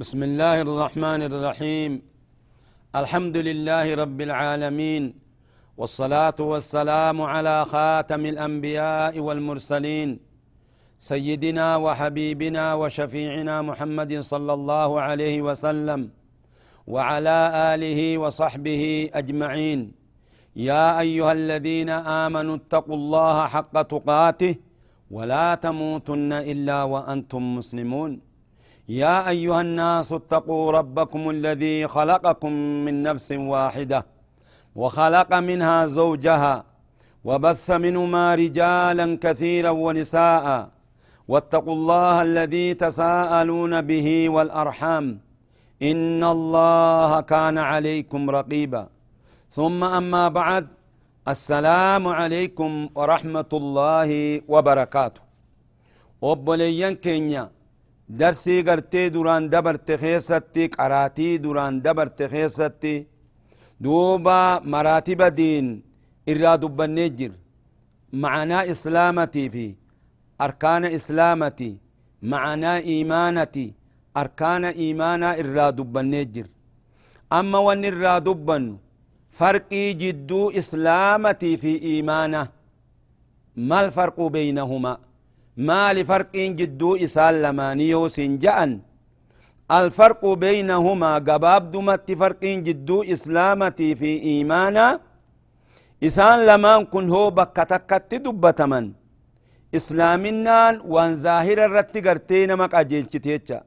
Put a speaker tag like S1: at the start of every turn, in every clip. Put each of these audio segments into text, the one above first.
S1: بسم الله الرحمن الرحيم الحمد لله رب العالمين والصلاة والسلام على خاتم الأنبياء والمرسلين سيدنا وحبيبنا وشفيعنا محمد صلى الله عليه وسلم وعلى آله وصحبه أجمعين يا أيها الذين آمنوا اتقوا الله حق تقاته ولا تموتن إلا وأنتم مسلمون يا أيها الناس اتقوا ربكم الذي خلقكم من نفس واحدة وخلق منها زوجها وبث منهما رجالا كثيرا ونساء واتقوا الله الذي تساءلون به والأرحام إن الله كان عليكم رقيبا ثم أما بعد السلام عليكم ورحمة الله وبركاته. وبليان كينيا درسي قرتي دوران دبرت خيستي قراتي دوران دبرت خيستي دوبا مراتب دين إرادو بنجر معنا إسلامتي في أركان إسلامتي معنا إيمانتي أركان إيمانا إرادو بنجر أما وان إرادو بن فرقي جدو إسلامتي في إيمانه ما الفرق بينهما ما لفرق جدو إسال لمانيو سنجأن الفرق بينهما قباب دمت فرق جدو إسلامتي في إيمانا إسان لمان كن هو بكتكت دبتمن إسلامنان وان ظاهر الرت قرتين مك أجيلتيتشا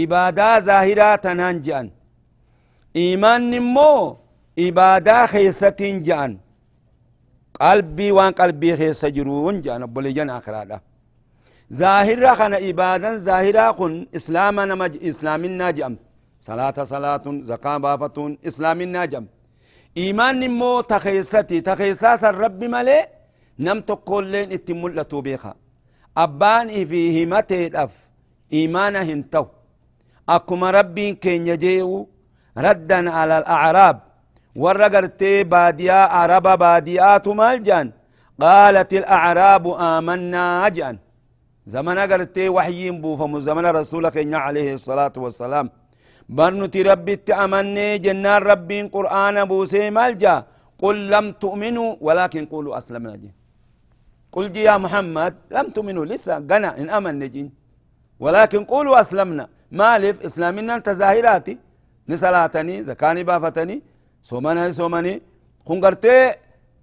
S1: إبادة ظاهرة تنانجأن إيمان نمو إبادة خيستين جأن قلبي وان قلبي خيس جرون جأن بولي جن آخرادا ظاهرة خنا إبادة ظاهرة خن إسلاما نمج إسلامنا جأم صلاة صلاة زكاة بافتون إسلامنا جأم إيمان نمو تخيستي تخيساس الرب ملي نم تقولين اتملتو بيخا. أبان في همتي الأف إيمانا هنتو. أكما ربي كين يجيو ردا على الأعراب. ورقرتي باديا عرب باديات مالجان قالت الأعراب آمنا أجان زمن قرتي وحيين بوفم زمن رسولك عليه الصلاة والسلام. برنتي ربي تأمني جنان ربي قرآن بوسي مالجا قل لم تؤمنوا ولكن قولوا أسلمنا جين قل جي يا محمد لم تؤمنوا لسه قنا إن أمن نجين ولكن قولوا أسلمنا مالف إسلامنا أنت ظاهراتي نسلاتني زكاني بافتني سومنا سومني خنقرتي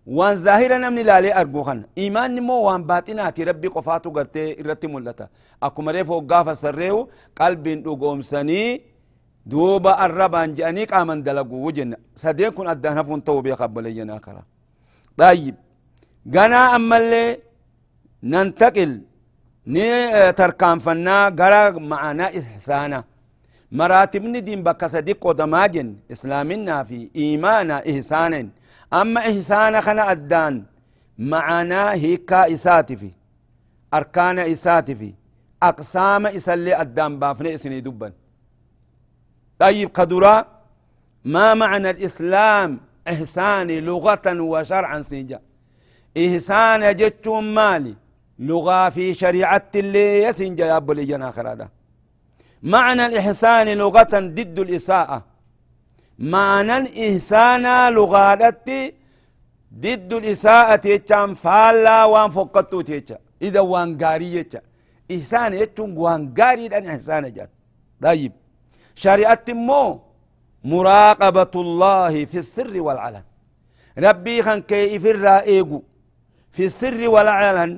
S1: وان ظاهرا نمني لالي أرجوخن إيمان نمو وان باطناتي ربي قفاتو قرتي إرتي ملتا أكو مريف وقافة سريو قلب نقوم سني دوبا الربان جانيك آمن دلقو وجن سدين كن أدان هفون تو بيخبل آخرة طيب قنا أما ننتقل ني تركان فنا قرا معنا إحسانا مراتب ندين بك صديق ودماجن إسلامنا في إيمانا إحسانا أما إحسانا خنا أدان معنا هيكا إساتي في أركان إساتي في أقسام إسالي أدان بافني إسني دبا طيب قدرا ما معنى الإسلام؟ إحسان لغة وشرعا سنجا إحسان جتشون مالي لغة في شريعة اللي يسنجا يا أبو هذا. معنى الإحسان لغة ضد الإساءة. معنى الإحسان لغة ضد الإساءة يتشان فالا وان فقطو تيتشا إذا وان غاري يتشا إحسان يتشون وان غاري دان إحسان جان طيب شريعة مو مراقبة الله في السر والعلن ربي خان كيف الرائق في السر والعلن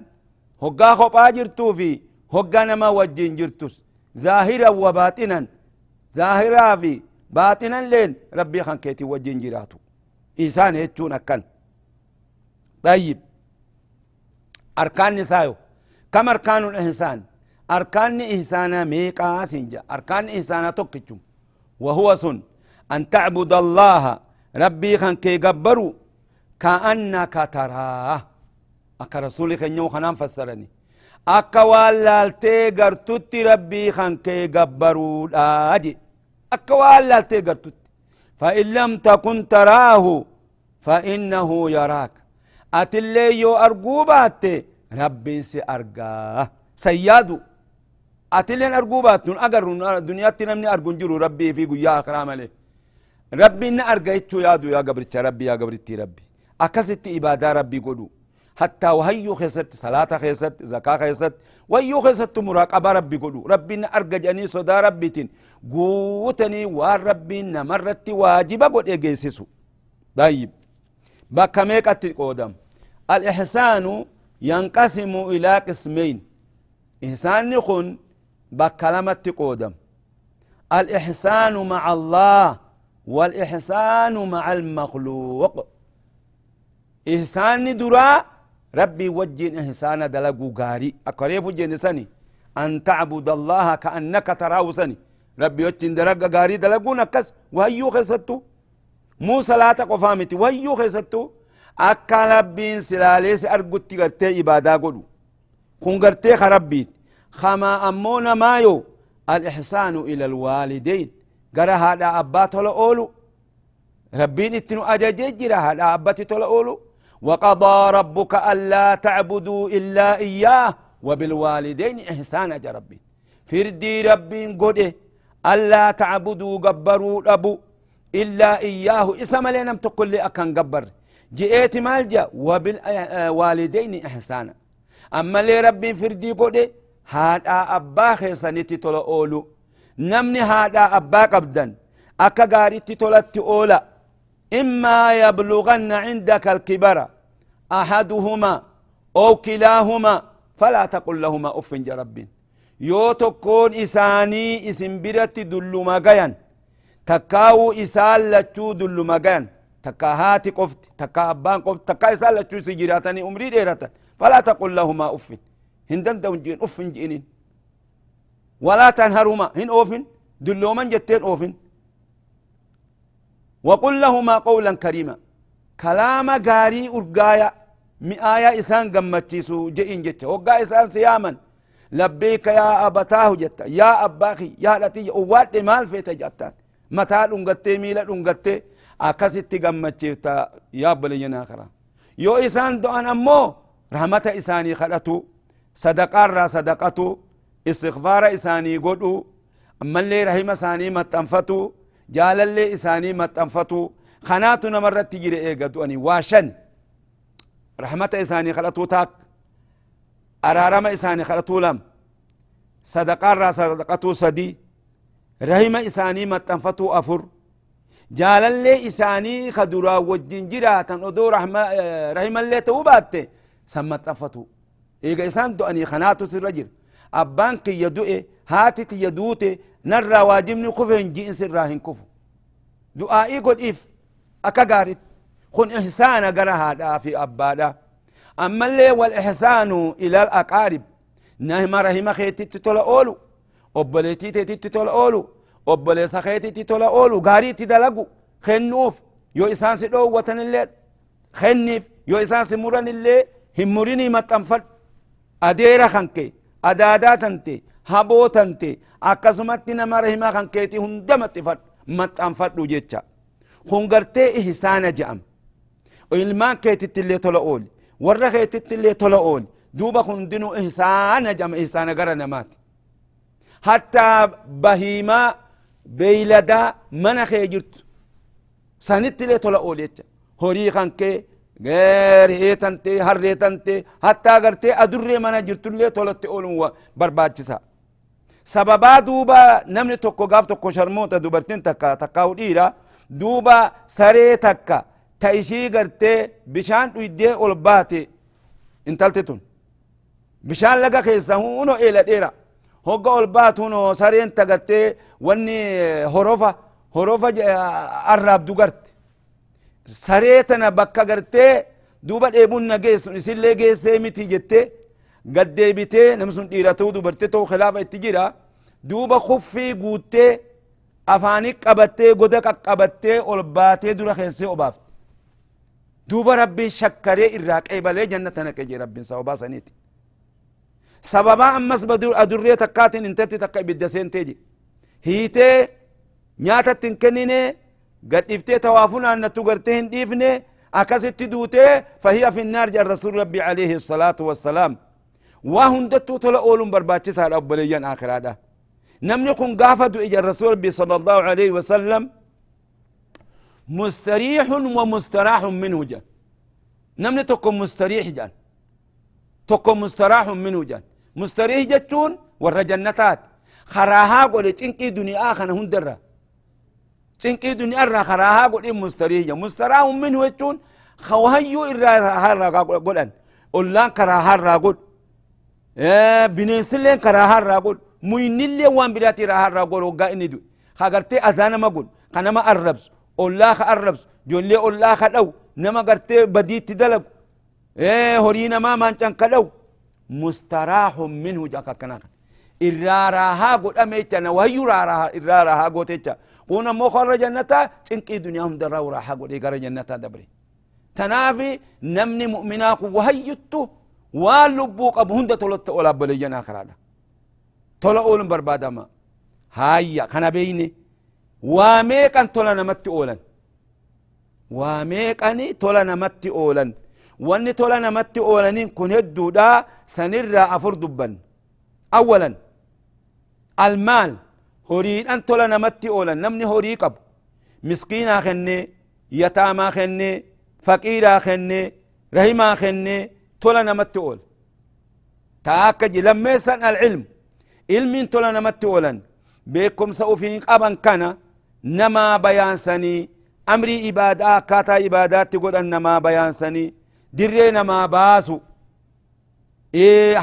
S1: هقا خبا جرتو في هقا نما وجين جرتوس ظاهرا وباطنا ظاهرا في باطنا لين ربي خان كيتي وجين جراتو إنسان يتشون أكن. طيب. أركان نسايو. كم أركان الإحسان أركان إحسانا ميقا سنجا. أركان إحسانا توكتشم وهو سن. أن تعبد الله. ربي خان كي قبرو. كأنك تراه. أكا رسولي خنيو خنان فسرني. أكا والالتي قرتت ربي خان كي قبرو. لاجي أكا والالتي قرتت فإن لم تكن تراه فإنه يراك أتلي يو أرقوبات ربي سي أرقاه سيادو أتلين أرقوبات نون أقر دنيا تنمني أرقون جرو ربي في قيا أكرام عليه ربي إن أرقيتشو يادو يا قبرتش ربي يا قبرتي ربي أكست إبادة ربي قدو حتى وهيو خيست صلاة خيست زكاة خيست وهيو خيست مراقبة ربي قدو. ربي إن أرقجني صدا ربي تين. قوتني والربي إن مرت واجبة قد إجيسسو طيب. بكميك قودم. الإحسان ينقسم إلى قسمين. إحسان خن بكلمة قودم. الإحسان مع الله والإحسان مع المخلوق. إحسان درا ربي وجين إحسان دلقو غاري أقريف جنساني أن تعبد الله كأنك تراه سني ربي وجين درق غاري دلقو نكس وهيو خيستو مو صلاة قفامتي وهيو خيستو أكا ربين سلاليس أرقوتي غرتي إبادا قدو كون غرتي خربيت خما أمونا مايو الإحسان إلى الوالدين قرا هذا أبات ولا أولو ربين أجاجي جرا هذا أبات ولا أولو وقضى ربك ألا تعبدوا إلا إياه وبالوالدين إحسانا يا ربي. فردي ربي قده ألا تعبدوا قبروا أبو إلا إياه. إسم لنا تقول لي أكن قبر. جئت مالجا وبالوالدين إحسانا. أما لي ربي فردي قده هذا أبا خيسانيتي تولو أولو. نمني هذا أبا قبدا أكا غاريتي تولت أولا إما يبلغن عندك الكبر أحدهما أو كلاهما فلا تقل لهما أف رب يو تكون إساني إسم برت دلو مغيان تكاو إسال لچو دلو مغيان تكا هاتي قفت تكا أبان قفت تكا إسال لچو سجراتني أمري ديرتا فلا تقل لهما أف. هندن دون جين أف جينين. ولا تنهرهما هن أوفن دلو من جتين أوفن. وقل لهما قولا كريما. كلام غاري أرقايا مئايا إسان قمتشيسو جئين جتا وقا إسان سياما. لبيك يا أبتاه جتا. يا أباخي يا لتي أواد مال فيتا جتا. متى دنگتي ميلا دنگتي أكاسيتي قمتشيفتا يا بلينا آخرا. يو إسان دعان أمو رحمة إساني خلطو صدقار را صدقتو. استغفار إساني قدو أما رحمة إساني متنفتو. Jaalallee isaanii maxxanfatu kanaatu namarratti jire eegatu ani waa shan rahmata isaanii kadhatuu taak araarama isaanii kadhatuu lam sadaqaarraa sadaqatuu sadii rahima isaanii maxxanfatuu afur jaalallee isaanii ka duraa wajjin jiraatan odoo rahimallee ta'uu baatte san maxxanfatu eega isaan do'anii kanaatu sirra jira abbaan kiyya du'e haati tiyya duute narraa waajibni kufe hin ji'in sirraa hin kufu du'aa'ii godhiif akka gaarit kun ihsaana gara haadhaa fi abbaadha ammallee wal ihsaanu ila alaqaarib nama rahima keetitti tola oolu obboleetii teetitti tola oolu obboleessa keetitti tola oolu gaarii itti dalagu kennuuf yoo isaan si dhoowwatanillee kenniif yoo isaan si muranillee hin murinii maxxanfadhu adaadaa tante haboo tante akkasumatti nama rahimaa kan keetii hunda maxxifadhu maxxanfadhu jecha kun gartee ihsaana je'am ilmaan keetitti illee tola ooli warra keetitti illee tola ooli duuba hundinuu ihsaana je'ama ihsaana gara namaati hattaa bahiimaa beeyladaa mana kee jirtu sanitti illee tola ooli jecha horii kan kee re'ee tante harree tante hattaa gartee adurree mana jirtullee tolatti ooluun barbaachisa sababaa duuba namni tokko gaaf tokko sharmoota dubartiin takka takkaa'u dhiira duuba saree takka ta ishii gartee bishaan dhuydee ol baate intalti tun bishaan laga keessa huno eela dheera hogga ol baatu huno sareen ta gartee tana bakka gartee دوبا ديبون نجيس نسيل لي جيس متي جتة قد ديبتي نمسون ديرتو دوبرتتو خلافة تجيرا دوبا خفي قوتي أفاني قبتي قدك قبتي أولباتي دورا خيسي أبافت دوبا ربي شكري إراك أي بالي جنة نكجي ربي سوبا سنيتي سببا أمس بدور أدرية تكاتين انتتي تكا بدسين تيجي هيتي نياتا تنكنيني قد افتي توافنا أن تقرتين ديفني أكست دوتي فهي في النار جاء الرسول ربي عليه الصلاة والسلام وهندتو تلا أولم برباتي سال أبليان آخر هذا نمني كن إجا الرسول ربي صلى الله عليه وسلم مستريح ومستراح منه جان نمني تكون مستريح جان تكون مستراح منه جان مستريح جتون ور جنتات خراها قول تنكي دنيا خنا هندرة تنكي دنيا را خراها قول مستريح جان مستراح منه جتون خوهيو إرا هارا قول أن أولان كراها را قول بنسلين كراها را قول مuyinillee waan biraati irraa harraa godhu waggaa inni du'e hagartee azaa nama godhu ka nama arrabsu ollaa ka arrabsu ijoollee ollaa ka dhawu nama gartee badiitti dalagu horii namaa maancan ka irraa raahaa godhame jecha na wayyu irraa raahaa goote jecha kun ammoo korra jannataa cinqii duniyaa hundarraa raahaa godhee gara jannataa dabre tanaafi namni mu'minaa kun wahayyuttu waan lubbuu qabu hunda tolotta olaabboleeyyan akaraadha tola oolun barbaadama hayya kana beeyne waa meeqan tola namatti oolan waa meeqani tola namatti oolan wanni tola namatti oolanin kun hedduudha sanirraa afur dubban awalan almaal horiidhan tola namatti oolan namni horii qabu miskiinaa kenne yataamaa kenne faqiiraa kenne rahimaa kenne tola namatti oola taa akka ji lammeessan alcilmu ilmin tola namatti oolan beekumsa ufiin qaban kana namaa bayaansanii amrii ibaadaa akkaataa ibaadaatti godhan namaa bayaansanii dirree namaa baasu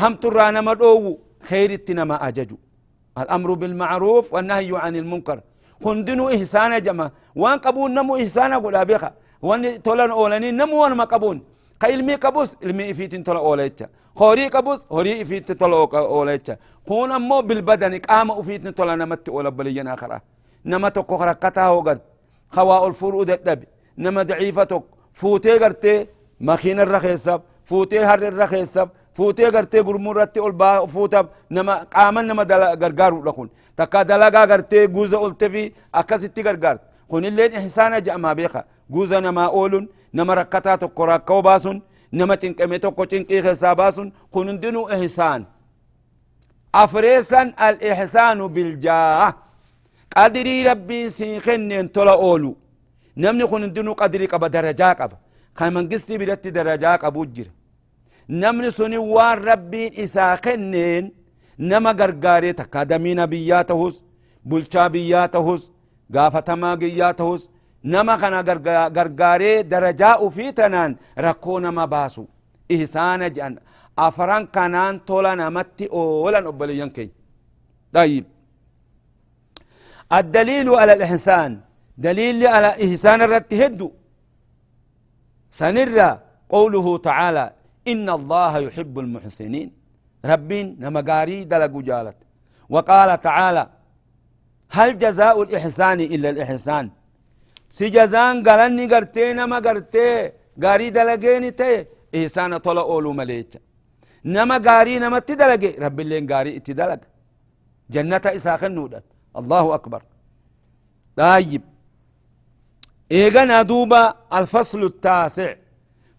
S1: hamturraa nama dhoowwu kheyritti nama ajaju الأمر بالمعروف والنهي عن المنكر. هندنو إحسان جمع وان قبون نمو إحسان قول أبيخا وان تولن أولاني نمو وان ما قبون كإلمي قبوس علمي إفيت تولا أوليتشا هوري قبوس هوري إفيت تولا أوليتشا خون أمو بالبدن قام أفيت تولا نمت أولا بليا آخرة. نما تقو خرقتها وقد خواء الفرود الدب نما ضعيفتك. فوتي قرتي. مخين الرخيصب. فوتي هر فوتي قرتي قرمورتي البا فوتب نما قاما نما غرغارو لكون تكا دلقا قرتي جوزا قلت في أكاسيتي غرغار خون اللين إحسانا جاء بيخا جوزا نما أولون نما ركتا تقو راكو باسون نما تنكمي تقو تنكي خسا باسون خون دنو إحسان أفريسا الإحسان بالجاه قدري ربي سيخن انتلا أولو نمني خون دنو قدري قبا درجا قبا خيمن قستي بدت درجا قبو جير namni suni waan rabbiin isaa kenneen nama gargaaree takka damiina biyyaa tahus bulchaa biyyaa tahus gaafatamaa biyyaa tahus nama kana gargaaree darajaa ufii tanaan rakkoo nama baasu ihsaana jedhan afran kanaan tola namatti oolan obboleeyyan keenya طيب الدليل على الإحسان دليل على إحسان الرد هدو سنرى قوله تعالى إن الله يحب المحسنين. ربين نمقاري دلق جالت. وقال تعالى هل جزاء الإحسان إلا الإحسان؟ سي جزان قالني قرتي نما قرتي قاري دلقيني تي إحسان طلع أولو مليك نما قاري نما تدلقي رب اللين قاري اتدلق جنة إساخ النودا الله أكبر. طيب. إيغانا دوبا الفصل التاسع.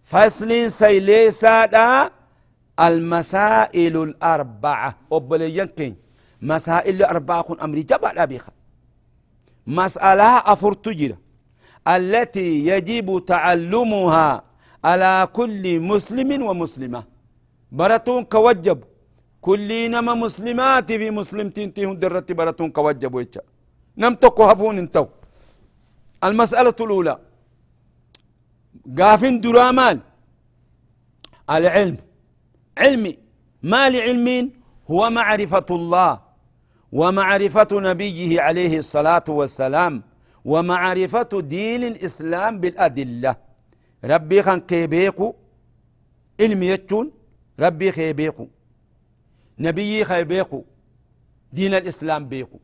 S1: فصل سيليسا دا المسائل الأربعة. أبليين كين مسائل الأربعة كن أمري جبع أبيخا. مسألة أفر تجرى التي يجب تعلمها على كل مسلم ومسلمة. براتون كوجب. كل نما مسلمات في مسلمتين تيهن درت براتون كوجب ويتشا نم هفون انتو. المسألة الأولى. قافن درامال العلم. علمي. ما لعلم هو معرفة الله ومعرفة نبيه عليه الصلاة والسلام ومعرفة دين الإسلام بالأدلة. ربي خان كيبيكو. علمي يجون. ربي خي بيقو نبي خي بيقو دين الإسلام بيقو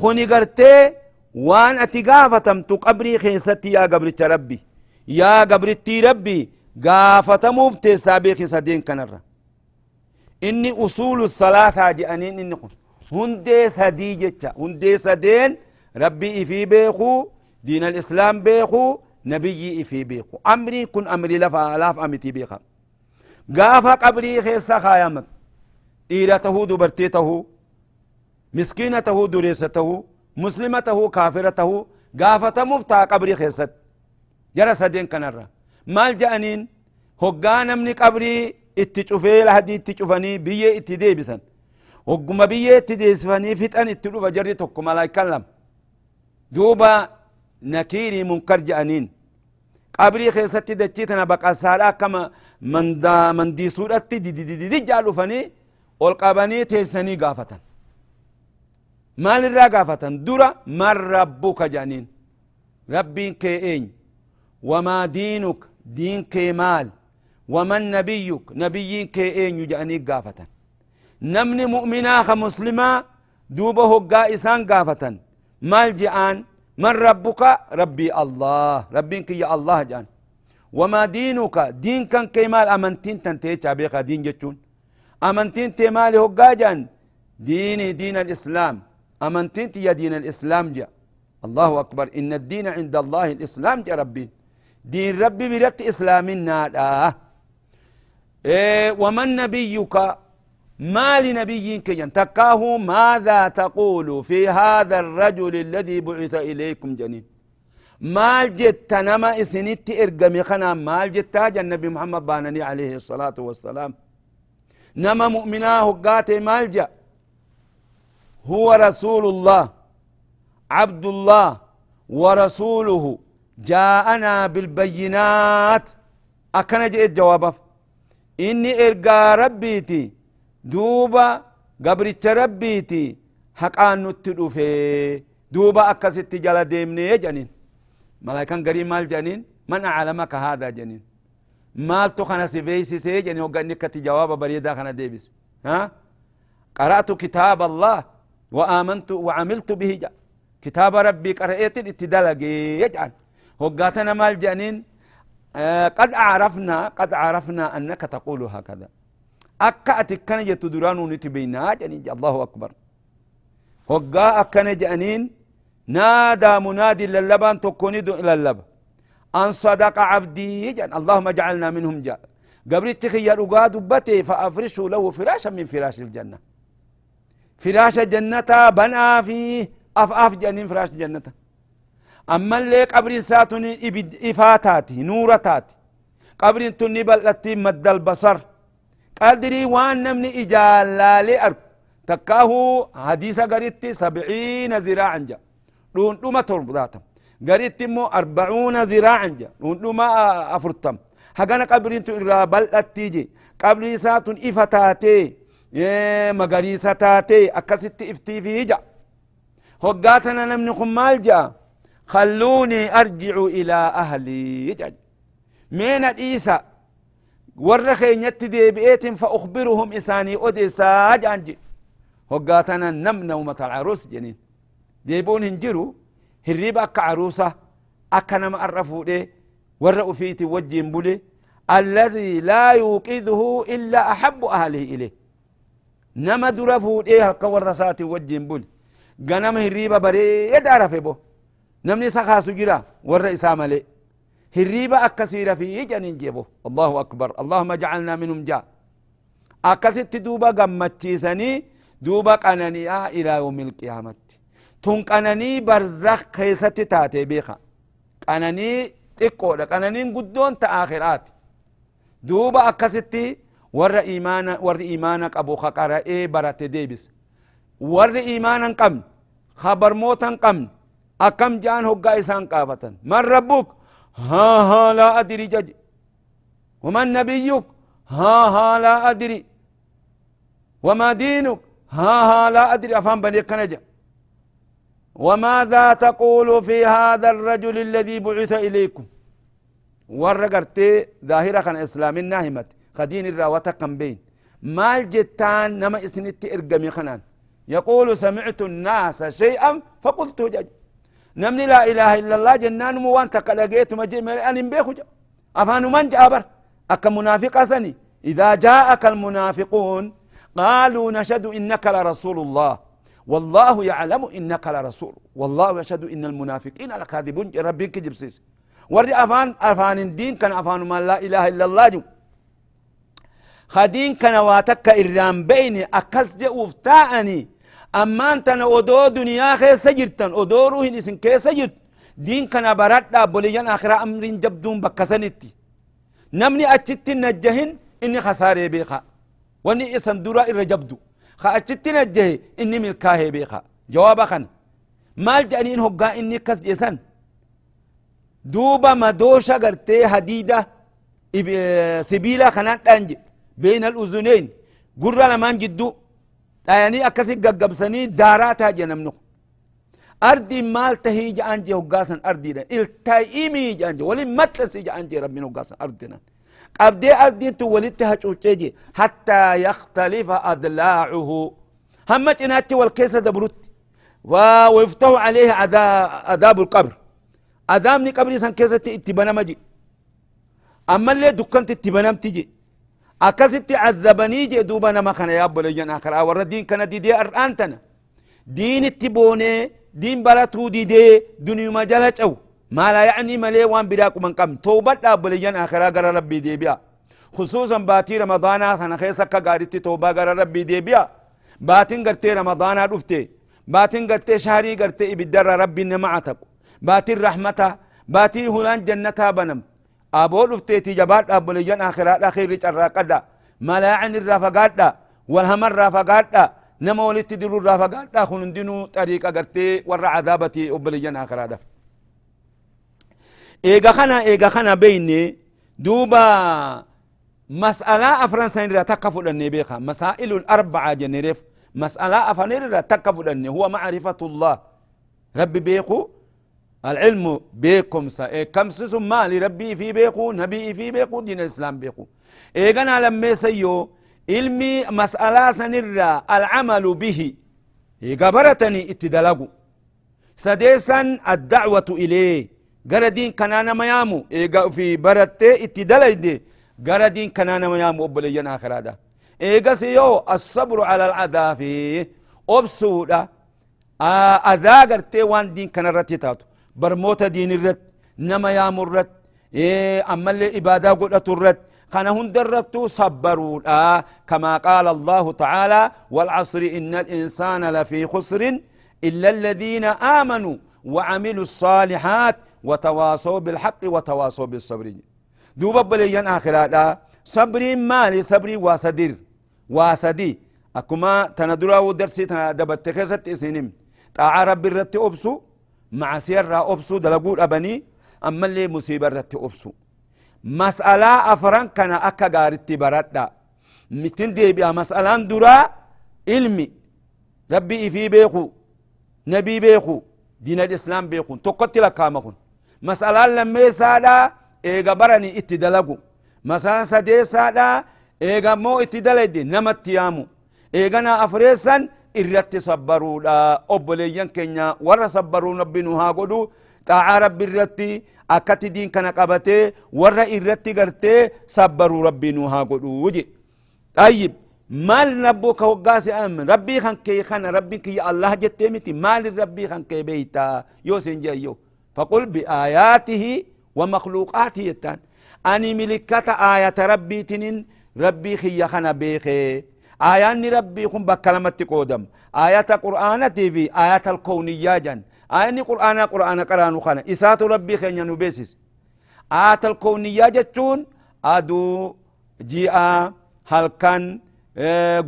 S1: خوني قرتي وان اتقافتم تقبري خيستي يا قبرت ربي يا قبرتي ربي قافتموف تسابيخ سدين كنرة إني أصول الثلاثة جأنين إني قل هندي سدي جتشا هندي سدين ربي في بيخو دين الإسلام بيخو نبي في بيخو أمري كن أمري لفا لاف أمتي بيخا قافا قبري خيسا خايامك إيرته دبرتيته مسكينته دريسته مسلمته كافرته قافة مفتا قبري خيست. جرى سدين كنرة مال جانين هقانا من قبري اتشوفي لهدي بيه بيه دوبا نكيري منكر جانين. قبري خيست بقى سارا كما من دا من دي دي دي دي, دي, جالو مال الرا قافة درا من ربك جانين ربين كي وما دينك دين كي مال ومن نبيك نبي كي اين يجاني قافة نمني مؤمنا مسلما دوبه هقا إسان قافة مال جان من ربك ربي الله ربك يا الله جان وما دينك دين كان كيمال أمنتين تنتهي بيخا دين جتون أمنتين تيمالي هقا جان ديني دين الإسلام أمنتين يا دين الإسلام جا. الله أكبر. إن الدين عند الله الإسلام جا ربي. دين ربي برت النار. آه. إيه ومن نبيك؟ ما لنبيك تكاه ماذا تقول في هذا الرجل الذي بعث إليكم جنين؟ مال جت نما إسنت إرقمي خنا. مال جت النبي محمد بانني عليه الصلاة والسلام. نما مؤمناه قاتي مال جاء هو رسول الله عبد الله ورسوله. جاءنا بالبينات. أكن جئت جوابه. إني إرقى ربيتي. دوبا قبرتش ربيتي. حقان نتدوفي دوبا أكست جل ديمني جنين. ملايكان قريب مال جنين. من أعلمك هذا جنين؟ مال تخنا سيفيسي سي جنين وقال كتي جواب بريدا خنا ديبس. ها؟ قرأت كتاب الله. وآمنت وعملت به جاء كتاب ربي قرأت اتدلق يجعل. هقاتنا مال جانين آه قد عرفنا قد عرفنا أنك تقول هكذا. أكا أتكن يتدران نتبينا جانين الله أكبر. هقا أكن جانين نادى منادي للبان تكوني إلى اللب. أن صدق عبدي جان. اللهم اجعلنا منهم جاء قبل أقاد بتي فأفرشه له فراشا من فراش الجنة. فراش جنة بنا فيه أف أف جنين فراش جنة أما اللي قبر ساتون إفاتاتي نورتاتي. قبر تني بلتي مد البصر. قدري وان نمني إجالالي أرك تكاهو حديث قريتي سبعين ذراعا جا. دون دوما تربضاتم قريتي مو أربعون ذراعا جا. دون دوما أفرتم. هقنا قبر انتو إرى بلتي جي. قبر ساتون إفتاتي مغريسة تاتي أكست افتي في جا هقاتنا نمني خمال جا خلوني أرجع إلى أهلي جا من الإيسا ورخي نت دي بيت فأخبرهم إساني أديسا جانجي هقاتنا نم نومة العروس جنين ديبون هنجرو هريبا أكا عروسة أكا نم أرفو دي ورأوا فيتي وجين بولي الذي لا يوقظه إلا أحب أهله إليه نما درا فودي هلقا ورساتي وجين بول غنم هريبا بريد عرفه بو نمني سخاسو جرا ور إسامة هريبا أكسير في جنين جيبو الله أكبر اللهم اجعلنا منهم جاء أكست دوبا قمتشيسني دوبا قنانيا إلى يوم القيامة تون قناني برزخ خيست تاتي بيخا قناني تقود قناني قدون تآخرات دوبا أكستي ور إيمان ور إيمانا أبو خقرة إيه برات ديبس ور إيمانا قم خبر موتا قم أكم جان هقا إسان قابة من ربك ها ها لا أدري جج ومن نبيك ها ها لا أدري وما دينك ها ها لا أدري أفهم بني كنجا وماذا تقول في هذا الرجل الذي بعث إليكم warra gartee zaahira kana islaaminaa wata kan beyn maal jettaan nama isinitti ergame kanaan يقول سمعت الناس شيئا فقلت جج نمني لا إله إلا الله جنان مو وانت قلقيت مجي أن بيخو أفانو من جابر؟ أكا منافق سني إذا جاءك المنافقون قالوا نشهد إنك لرسول الله. والله يعلم إنك لرسول. والله يشهد إن المنافقين لكاذبون. ربين كجب سيس وري أفان أفان الدين كان أفان ما لا إله إلا الله جو. خدين كان واتك إرام بيني أكس جئوف تاعني أما أنت أدو دنيا خير سجرتن أدو روحي نسن كي سجرت. دين كان براد بوليان آخر أمر جبدون بكسنتي. نمني أجت نجهن إني خساري بيخا. واني إسان درا إر جبدو. خا أجت نجه إني ملكاه بيخا. جوابا خان. مال جانين هقا إني كس جسن. دوبا مدوشا قرتي حديدة سبيلا خنان دانجي بين الأذنين. قرر لمان جدو يعني أكسي ققبسني داراتا جنمنو. أردي مال تهي جانجي هقاسن أردي دا التايمي جانجي ولي متلسي جانجي ربنا هقاسن أردنا قبدي أردي تو ولدتها تشوشيجي حتى يختلف أضلاعه هم جناتي والكيسة دبرت ويفتح عليه عذاب القبر. أذامني قبري سان كيسة اتبنا مجي أما اللي دكانت اتبنام تجي أكست عذبني جي دوبا نما خنا يا بلجن آخر. أور دين كان دي دي أرآنتنا. دين اتبوني دين براتو دي دي دنيا ما جلت أو. ما لا يعني ملي وان براكو من قم توبة لا بلجن آخر أقر ربي دي بيا. خصوصا باتي رمضان خنا خيسا كغارتي توبة أقر ربي دي بيا. باتين قرتي رمضان رفتي باتين قرتي شهري قرتي بدر ربي نمعتك باتي الرحمة باتي هلان جنتها بنم. أبو لفتيتي جبات أبو لجن آخرات أخير الرقدة ملاعن الرافقات والهم الرافقات نما ولت دلو الرافقات خون دينو طريقة قرتي. ورع عذابتي أبو لجن آخرات. إيغا خنا إيغا خنا بيني. دوبا مسألة أفرنسان را تكفل النبيخة مسائل الأربعة جنريف. مسألة أفنير تكفل هو معرفة الله. ربي بيقو العلم بيكم سا إيه كم سسم ما لربي في بيقو نبي في بيقو دين الإسلام بيقو إيه قنا لما سيو علمي مسألة سنرى العمل به. إيه قبرتني اتدلقو سديسا الدعوة إليه. قرى دين كنانا ميامو. إيه في برت اتدلق قرى دين كنانا ميامو أبلينا آخر هذا إيه قسيو الصبر على العذاب أبسودا. أذا قرتي وان دين كان رتي برموت دين الرد نما يا مرد إيه أما اللي إبادة قلت الرد خنا هندرت صبروا آه كما قال الله تعالى والعصر إن الإنسان لفي خسر إلا الذين آمنوا وعملوا الصالحات وتواصوا بالحق وتواصوا بالصبر. دوب بليان آخرات. صبري مالي صبري واسدير واسدي. أكما تندرا ودرسي تندبت كيست إسنم طاع رب أبسو. مع سيرة أبسو دلقود أبني أما اللي مصيبة رت أبسو. مسألة أفران كان أكا غارتي بردا متن دي بيا مسألة درا علمي. ربي في بيخو نبي بيخو دين الإسلام بيخو. تقتل لكامكم مسألة لما يسادا إيغا براني اتدلقو مسألة سدي سادا إيغا مو اتدلد نمت يامو. إيغانا أفريسان irratti sabbaruudha. Obboleeyyan keenya warra sabbaruu rabbi nu haa godhu xaacaa rabbi irratti akkatti diin kana qabatee warra irratti gartee sabbaruu rabbi nu haa godhu je ayyib maal rabbu ka hoggaase am rabbii kan kee kana rabbi kiyya allah jettee miti. Maalin rabbii kan kee beeyta yoo sen jeayyo faqul biaayaatihi wa makluuqaatihi jettaan. Ani milikkata aayata rabbiitinin rabbii kiyya kana beekee آيان ربي كن بكلمة قودم آيات قرآن في آيات الكونية جن. آيان قرآن قرآن قرآن خانا إسات ربي خين نبيسس آيات الكونية جتون أدو جيء هلكن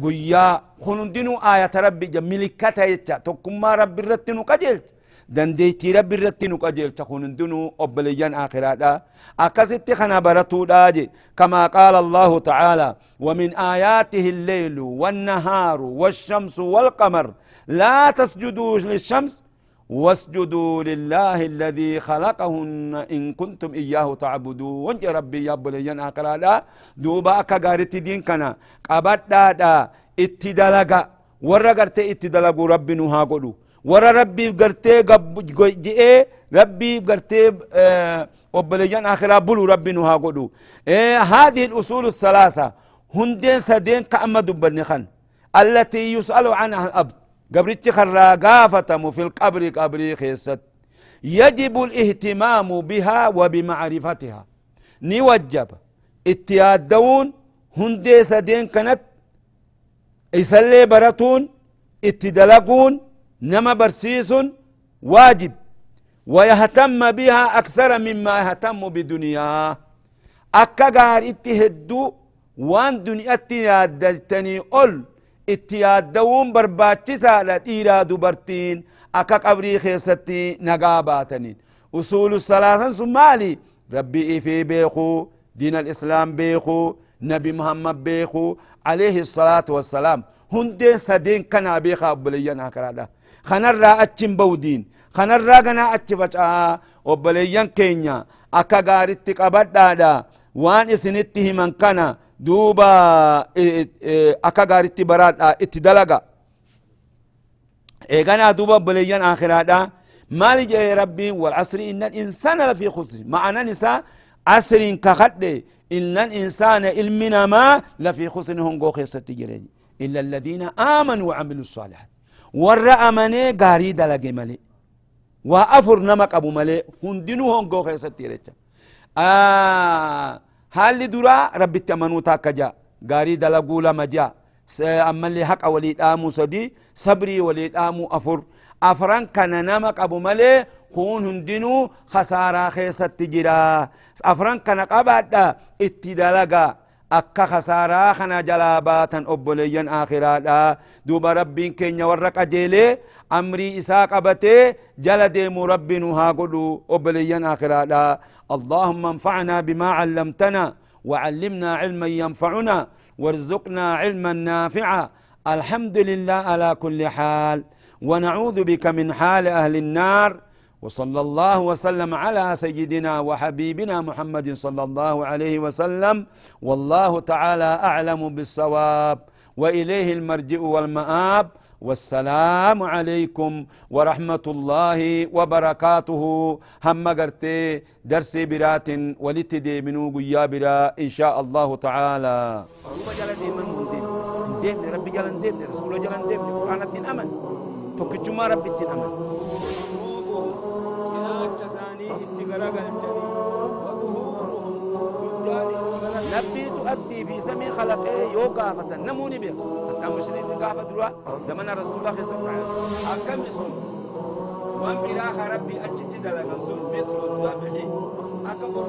S1: قيا. خنندنو آيات ربي جن. ملكتا يتشا تكما ربي رتنو قجلت. Dandeettii rabbi irratti nu qajeelcha kun hundinuu obboleeyyan aakiraadha akkasitti kana baratuudha je. Kamaa qaala allahu tacaala ومن آياته الليل والنهار والشمس والقمر لا تسجدوا للشمس واسجدوا لله الذي خلقهن إن كنتم إياه تعبدون يا ربي يا بليان أقرادا دوبا كغارتي دين كنا قبدا دا اتدلقا ورا غرتي اتدلقوا ربي نها قدو ورا ربي غرتي جئ ربي غرتي وبليان آخرا بلو ربي نها قدو إيه هذه الأصول الثلاثة هندين سدين كأما دبني خن التي يسأل عنها الأب قبرتي خرا قافتم في القبر قبري خيست يجب الاهتمام بها وبمعرفتها نوجب اتيادون هندي سدين كانت يسلي براتون اتدلقون نما برسيس واجب ويهتم بها أكثر مما يهتم بدنيا. أكا غار اتهدو وان دنيا تيادلتني أول. اتيادوون برباتي سالة إيراد برتين أكا قبري خيستي نقاباتني. أصول الصلاة سمالي. ربي إفي بيخو دين الإسلام بيخو نبي محمد بيخو عليه الصلاة والسلام. Hundeen sadeen kanaa beekaa obboleeyyan akaraadha kanarraa achin bawdiin kanarraa ganaa achi faca'aa obboleeyyan keenya akka gaaritti qabadhaadha waan isinitti himan kana دوبا أكا غارتي براد اتدلقا إيغانا دوبا بليان آخرادا مالي جاي ربي والعصر إن الإنسان لفي خسر معنى نساء عصر كخد إن الإنسان إلمنا ما لفي خسر هم قو خيستي جريني إلا الذين آمنوا وعملوا الصالحات ور أمني غاري دلقي ملي وأفر نمك أبو ملي هندنو هم قو خيستي آه haalli duraa rabbitti amanuu taakka jaa gaarii dalaguu lama jaa ammallee haqa walii dhaamuu sadii sabrii walii dhaamuu afur afran kana nama qabu malee kun hundinuu khasaaraa keessatti jira afran kana qabaadha itti dalagaa akka khasaaraa kana jalaa baatan obboleeyyan aakhiraadha duuba rabbiin keenya warra qajeelee amrii isaa qabatee jala deemu rabbi nu haa godhu obboleeyyan aakhiraadha اللهم انفعنا بما علمتنا وعلمنا علما ينفعنا وارزقنا علما نافعا الحمد لله على كل حال ونعوذ بك من حال أهل النار وصلى الله وسلم على سيدنا وحبيبنا محمد صلى الله عليه وسلم. والله تعالى أعلم بالصواب وإليه المرجع والمآب. والسلام عليكم ورحمة الله وبركاته. هم قرتي درسي برات ولتدي منو قيا برا إن شاء الله تعالى. رسول أمن. أمن. نبي تؤدي في سمي خلقه يو قافة نموني بيه حتى مشرين قافة دروا زمن رسول الله صلى الله عليه وسلم. أكم يسون؟ وان براخ ربي أجت دلقا سن مثل الذبح أكبر